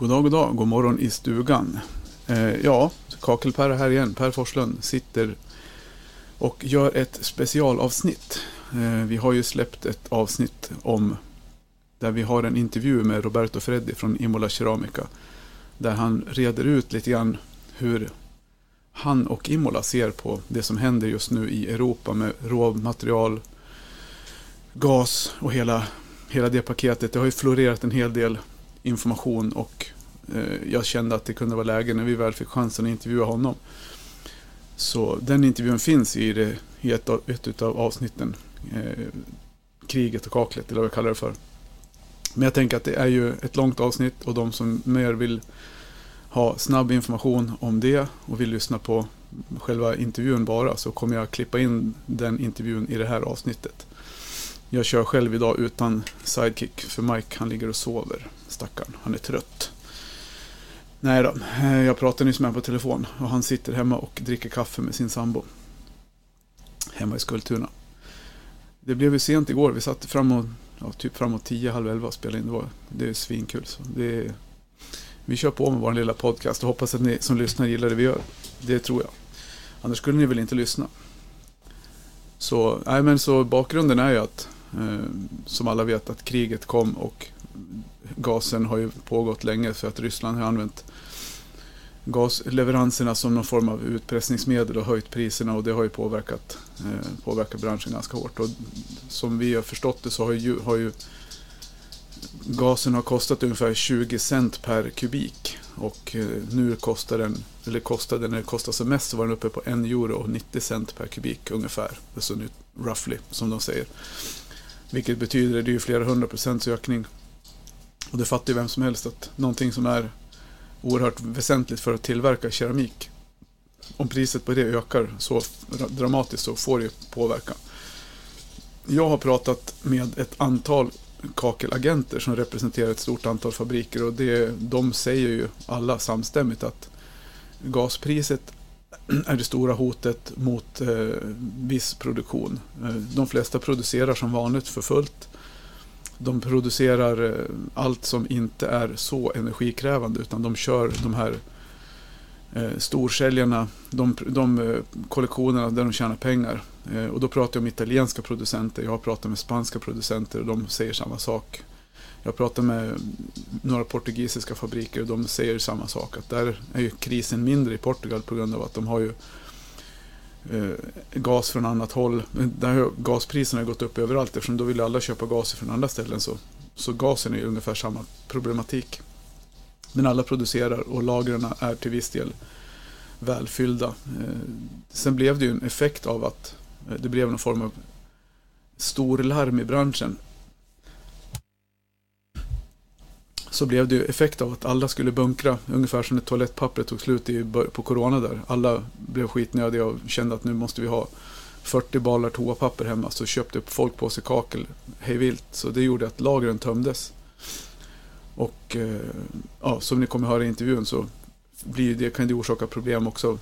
God dag, god dag, god morgon i stugan. Eh, ja, Kakelperra här igen. Per Forslund sitter och gör ett specialavsnitt. Eh, vi har ju släppt ett avsnitt om där vi har en intervju med Roberto Freddi från Imola Keramica. Där han reder ut lite grann hur han och Imola ser på det som händer just nu i Europa med råmaterial, gas och hela, hela det paketet. Det har ju florerat en hel del information och eh, jag kände att det kunde vara läge när vi väl fick chansen att intervjua honom. Så den intervjun finns i, det, i ett, av, ett av avsnitten. Eh, kriget och kaklet, eller vad jag kallar det för. Men jag tänker att det är ju ett långt avsnitt och de som mer vill ha snabb information om det och vill lyssna på själva intervjun bara så kommer jag klippa in den intervjun i det här avsnittet. Jag kör själv idag utan sidekick för Mike han ligger och sover. Stackarn, han är trött. Nej då, eh, jag pratade nyss med honom på telefon och han sitter hemma och dricker kaffe med sin sambo. Hemma i Skultuna. Det blev ju sent igår, vi satt framåt, ja, typ framåt tio, halv 11 och spelade in. Det, var, det är svinkul. Så det är, vi kör på med vår lilla podcast och hoppas att ni som lyssnar gillar det vi gör. Det tror jag. Annars skulle ni väl inte lyssna. Så, nej, men så bakgrunden är ju att, Eh, som alla vet, att kriget kom och gasen har ju pågått länge för att Ryssland har använt gasleveranserna som någon form av utpressningsmedel och höjt priserna och det har ju påverkat, eh, påverkat branschen ganska hårt. Och som vi har förstått det så har ju, har ju gasen har kostat ungefär 20 cent per kubik och eh, nu kostar den, eller kostade när det kostade som mest så var den uppe på 1 euro och 90 cent per kubik ungefär. Alltså nu roughly som de säger. Vilket betyder att det är ju flera hundra procents ökning. Och det fattar ju vem som helst att någonting som är oerhört väsentligt för att tillverka keramik. Om priset på det ökar så dramatiskt så får det påverkan. Jag har pratat med ett antal kakelagenter som representerar ett stort antal fabriker och det, de säger ju alla samstämmigt att gaspriset är det stora hotet mot eh, viss produktion. Eh, de flesta producerar som vanligt för fullt. De producerar eh, allt som inte är så energikrävande utan de kör de här eh, storsäljarna, de, de eh, kollektionerna där de tjänar pengar. Eh, och då pratar jag om italienska producenter, jag har pratat med spanska producenter och de säger samma sak. Jag pratar med några portugisiska fabriker och de säger samma sak. Att där är ju krisen mindre i Portugal på grund av att de har ju eh, gas från annat håll. Där har gaspriserna gått upp överallt eftersom då vill alla köpa gas från andra ställen. Så, så gasen är ju ungefär samma problematik. Men alla producerar och lagren är till viss del välfyllda. Eh, sen blev det ju en effekt av att eh, det blev någon form av storlarm i branschen. Så blev det ju effekt av att alla skulle bunkra, ungefär som när toalettpappret tog slut i, på corona där. Alla blev skitnödiga och kände att nu måste vi ha 40 balar toapapper hemma. Så köpte folk på sig kakel hejvilt. Så det gjorde att lagren tömdes. Och eh, ja, som ni kommer höra i intervjun så blir det, kan det orsaka problem också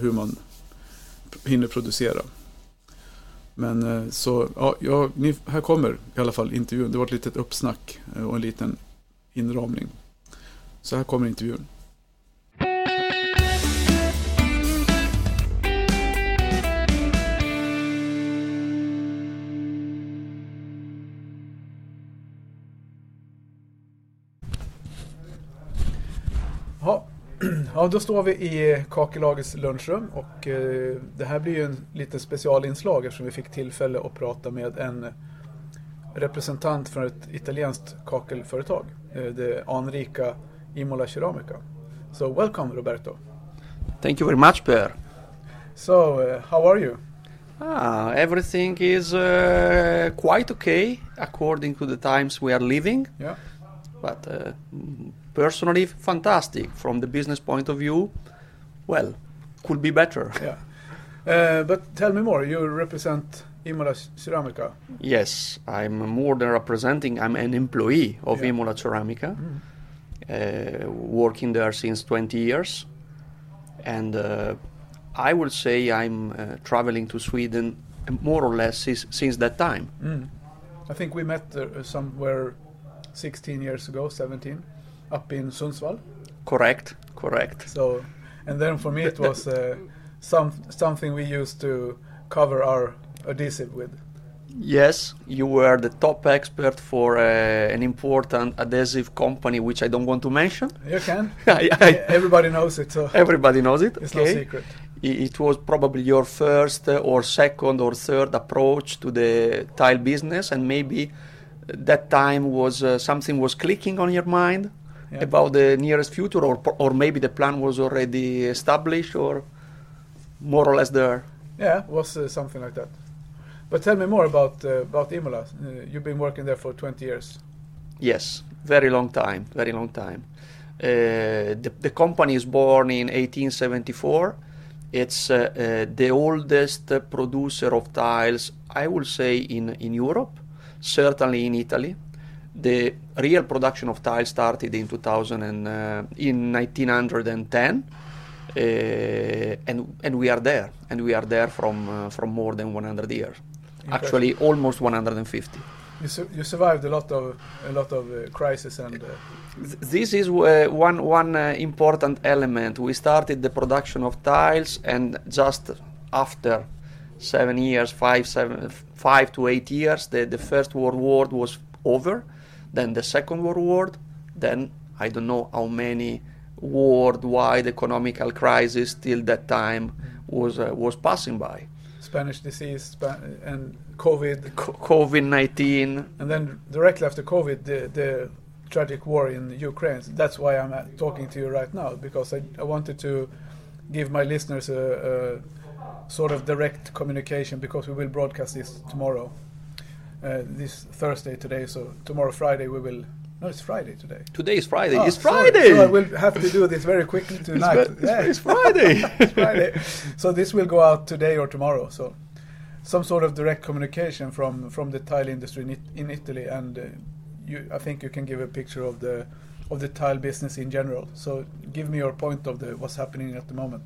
hur man hinner producera. Men eh, så, ja, jag, ni, här kommer i alla fall intervjun. Det var ett litet uppsnack eh, och en liten inramning. Så här kommer intervjun. Ja, då står vi i Kakelagets lunchrum och eh, det här blir ju en liten specialinslag eftersom vi fick tillfälle att prata med en representant från ett italienskt kakelföretag, eh, det anrika Imola Ceramica. So welcome Roberto. Thank you very much Per. So, uh, how are you? Ah, everything is uh, quite okay according to the times we are living. Yeah. But uh, personally fantastic from the business point of view well could be better yeah but tell me more you represent Imola Ceramica yes I'm more than representing I'm an employee of yeah. Imola Ceramica mm. uh, working there since 20 years and uh, I would say I'm uh, traveling to Sweden more or less since, since that time mm. I think we met somewhere 16 years ago 17 up in Sundsvall. Correct, correct. So, and then for me it was uh, some something we used to cover our adhesive with. Yes, you were the top expert for uh, an important adhesive company, which I don't want to mention. You can. I- I- Everybody knows it, so Everybody knows it. it's okay? no secret. It was probably your first uh, or second or third approach to the tile business, and maybe that time was uh, something was clicking on your mind Yeah. about the nearest future, or or maybe the plan was already established, or more or less there. Yeah, it was uh, something like that. But tell me more about uh, about Imola. Uh, you've been working there for 20 years. Yes, very long time, very long time. Uh, the, the company is born in 1874. It's uh, uh, the oldest producer of tiles, I would say, in, in Europe, certainly in Italy. The real production of tiles started in 2000 and, uh, in 1910. Uh, and and we are there, and we are there from uh, from more than 100 years. Actually, almost 150. You, su- you survived a lot of a lot of uh, crisis and uh, This is uh, one one uh, important element. We started the production of tiles, and just after seven years, five, seven, five to eight years, the, the First World War was over. Then the Second World War. Then I don't know how many worldwide economical crisis till that time was uh, was passing by. Spanish disease and COVID, COVID nineteen. and then directly after COVID, the, the tragic war in Ukraine. That's why I'm uh, talking to you right now because I, I wanted to give my listeners a, a sort of direct communication because we will broadcast this tomorrow, uh, this Thursday today. So tomorrow Friday we will. No, it's Friday today. Today is Friday. Oh, it's. Friday. So I will have to do this very quickly tonight. it's- it's Friday. It's Friday. So this will go out today or tomorrow. So some sort of direct communication from from the tile industry in, It- in Italy, and uh, you, I think you can give a picture of the of the tile business in general. So give me your point of the what's happening at the moment.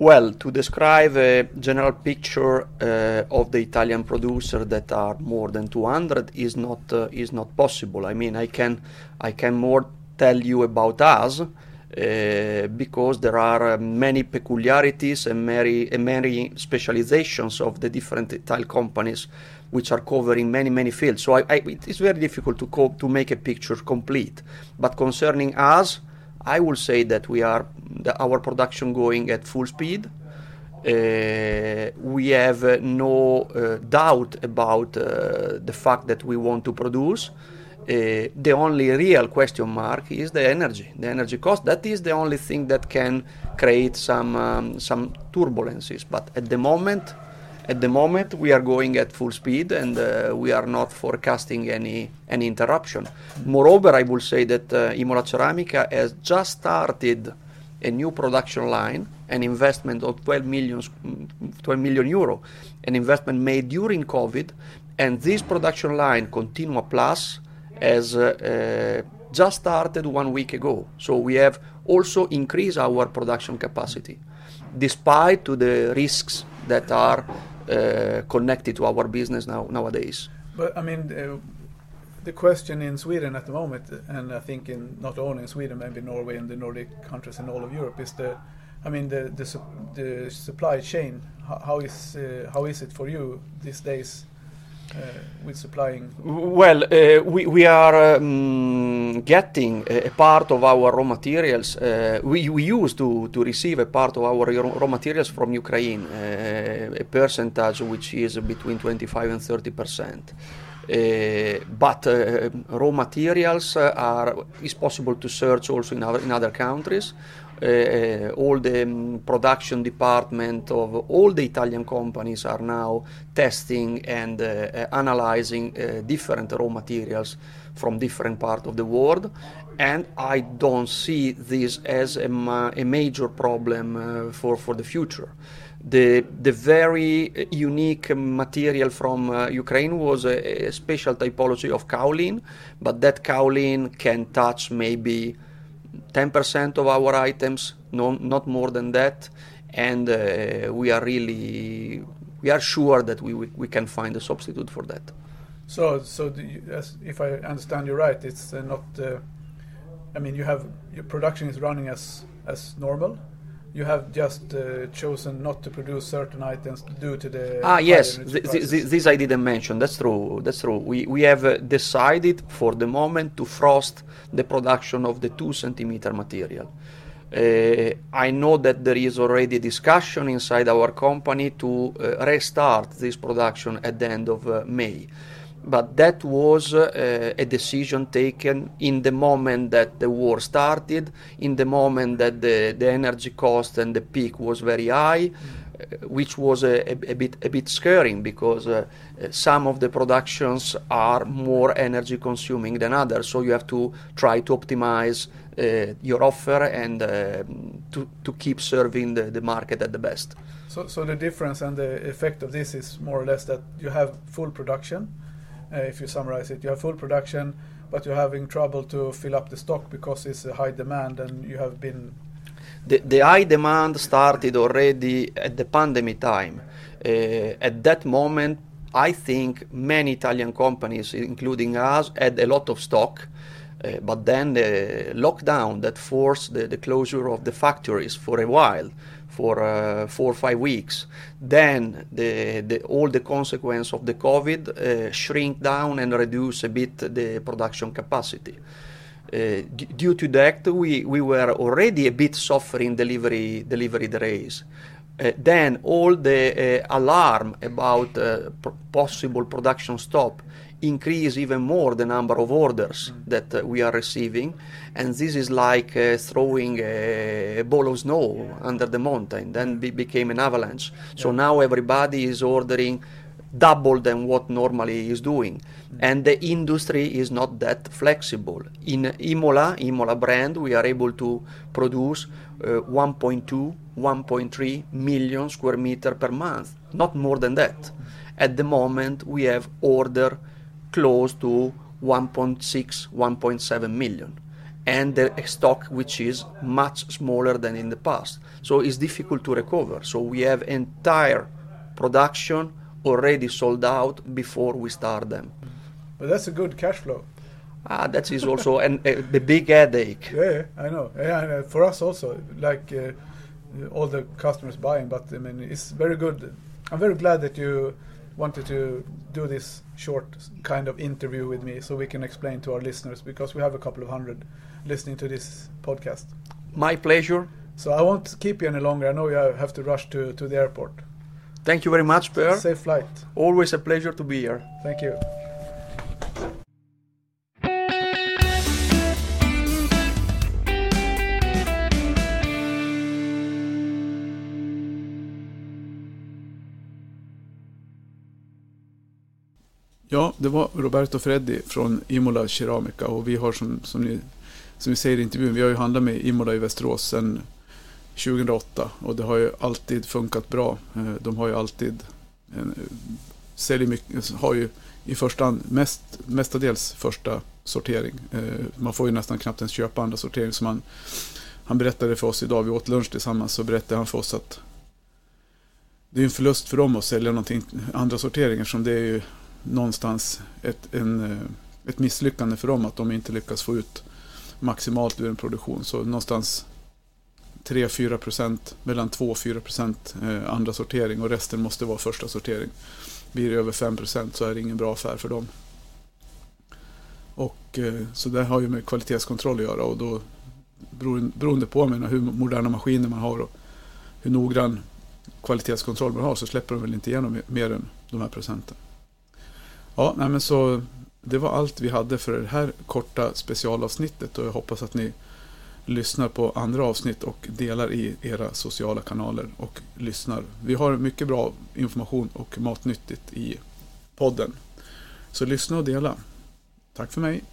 Well, to describe a general picture uh, of the Italian producer that are more than 200 is not uh, is not possible. I mean, I can I can more tell you about us uh, because there are uh, many peculiarities and many and many specializations of the different tile companies which are covering many many fields. So I, I, it is very difficult to co- to make a picture complete. But concerning us, I will say that we are the, our production going at full speed. Uh, we have uh, no uh, doubt about uh, the fact that we want to produce. Uh, the only real question mark is the energy, the energy cost. That is the only thing that can create some um, some turbulences. But at the moment, at the moment, we are going at full speed, and uh, we are not forecasting any any interruption. Moreover, I will say that uh, Imola Ceramica has just started a new production line, an investment of 12 million, 12 million euro, an investment made during COVID, and this production line, Continua Plus, has uh, uh, just started one week ago. So we have also increased our production capacity, despite to the risks that are connected to our business now nowadays. But I mean, uh, the question in Sweden at the moment, and I think in not only in Sweden, maybe Norway and the Nordic countries and all of Europe, is the, I mean, the the, sup- the supply chain. How, how is uh, how is it for you these days uh, with supplying? Well, uh, we, we are um, getting a, a part of our raw materials. Uh, we, we used to, to receive a part of our raw materials from Ukraine, uh, percentage which is between 25 and 30 percent. Uh, but uh, raw materials uh, are is possible to search also in other in other countries. Uh, all the um, production department of all the Italian companies are now testing and analyzing different raw materials from different part of the world. And I don't see this as a, ma- a major problem for, for the future. The, the very unique material from uh, Ukraine was a, a special typology of kaolin, but that kaolin can touch maybe 10% of our items, no, not more than that, and uh, we are really we are sure that we, we, we can find a substitute for that. So, so you, if I understand you right, it's uh, not uh, I mean, you have your production is running as as normal. You have just uh, chosen not to produce certain items due to the ah yes. th- th- th- this I didn't mention. That's true. That's true. We we have uh, decided for the moment to frost the production of the 2 centimeter material. Uh, I know that there is already discussion inside our company to uh, restart this production at the end of uh, May. But that was uh, a decision taken in the moment that the war started, in the moment that the, the energy cost and the peak was very high, uh, which was a, a, a bit a bit scaring because uh, some of the productions are more energy consuming than others. So you have to try to optimize uh, your offer and uh, to, to keep serving the, the market at the best. So, so the difference and the effect of this is more or less that you have full production. Uh, if you summarize it, you have full production, but you're having trouble to fill up the stock because it's a high demand, and you have been. The, the high demand started already at the pandemic time. Uh, at that moment, I think many Italian companies, including us, had a lot of stock. Uh, but then the lockdown that forced the, the closure of the factories for a while, for uh, four or five weeks. Then the, the, all the consequence of the COVID uh, shrink down and reduce a bit the production capacity. Uh, d- due to that, we, we were already a bit suffering delivery delivery delays. Uh, then all the uh, alarm about uh, possible production stop increase even more the number of orders that uh, we are receiving. And this is like uh, throwing a, ball of snow under the mountain then be- became an avalanche. So now everybody is ordering double than what normally is doing. And the industry is not that flexible. In imola imola brand we are able to produce uh, 1.2 1.3 million square meter per month. Not more than that. At the moment we have order close to 1.6 1.7 million and the stock which is much smaller than in the past so it's difficult to recover so we have entire production already sold out before we start them But that's a good cash flow. ah, that is also an, a, the big headache Yeah, yeah I know. Yeah, and, uh, for us also, like uh, all the customers buying, but I mean, it's very good. I'm very glad that you wanted to do this short kind of interview with me so we can explain to our listeners because we have a couple of hundred listening to this podcast. my pleasure So I won't keep you any longer. I know you have to rush to, to the airport. thank you very much Per. Safe flight. always a pleasure to be here Thank you. Ja, det var Roberto Freddi från Imola Keramica och vi har som, som, ni, som vi säger i intervjun, vi har ju handlat med Imola i Västerås sedan 2008 och det har ju alltid funkat bra. Eh, de har ju alltid en, säljer mycket, alltså, har ju i första hand mest, mestadels första sortering. Eh, man får ju nästan knappt ens köpa andra sortering. Så man, han berättade för oss idag, vi åt lunch tillsammans, så berättade han för oss att det är en förlust för dem att sälja någonting, andra sorteringar som det är ju någonstans ett, en, eh, ett misslyckande för dem att de inte lyckas få ut maximalt ur en produktion. Så någonstans 3-4 procent, mellan 2 och 4 procent eh, andra sortering och resten måste vara första sortering. Blir det över 5 procent så är det ingen bra affär för dem. Och, eh, så det har ju med kvalitetskontroll att göra och då beroende, på menar, hur moderna maskiner man har och hur noggrann kvalitetskontroll man har så släpper de väl inte igenom mer än de här procenten. Ja, nej men så det var allt vi hade för det här korta specialavsnittet och jag hoppas att ni lyssnar på andra avsnitt och delar i era sociala kanaler och lyssnar. Vi har mycket bra information och matnyttigt i podden. Så lyssna och dela. Tack för mig.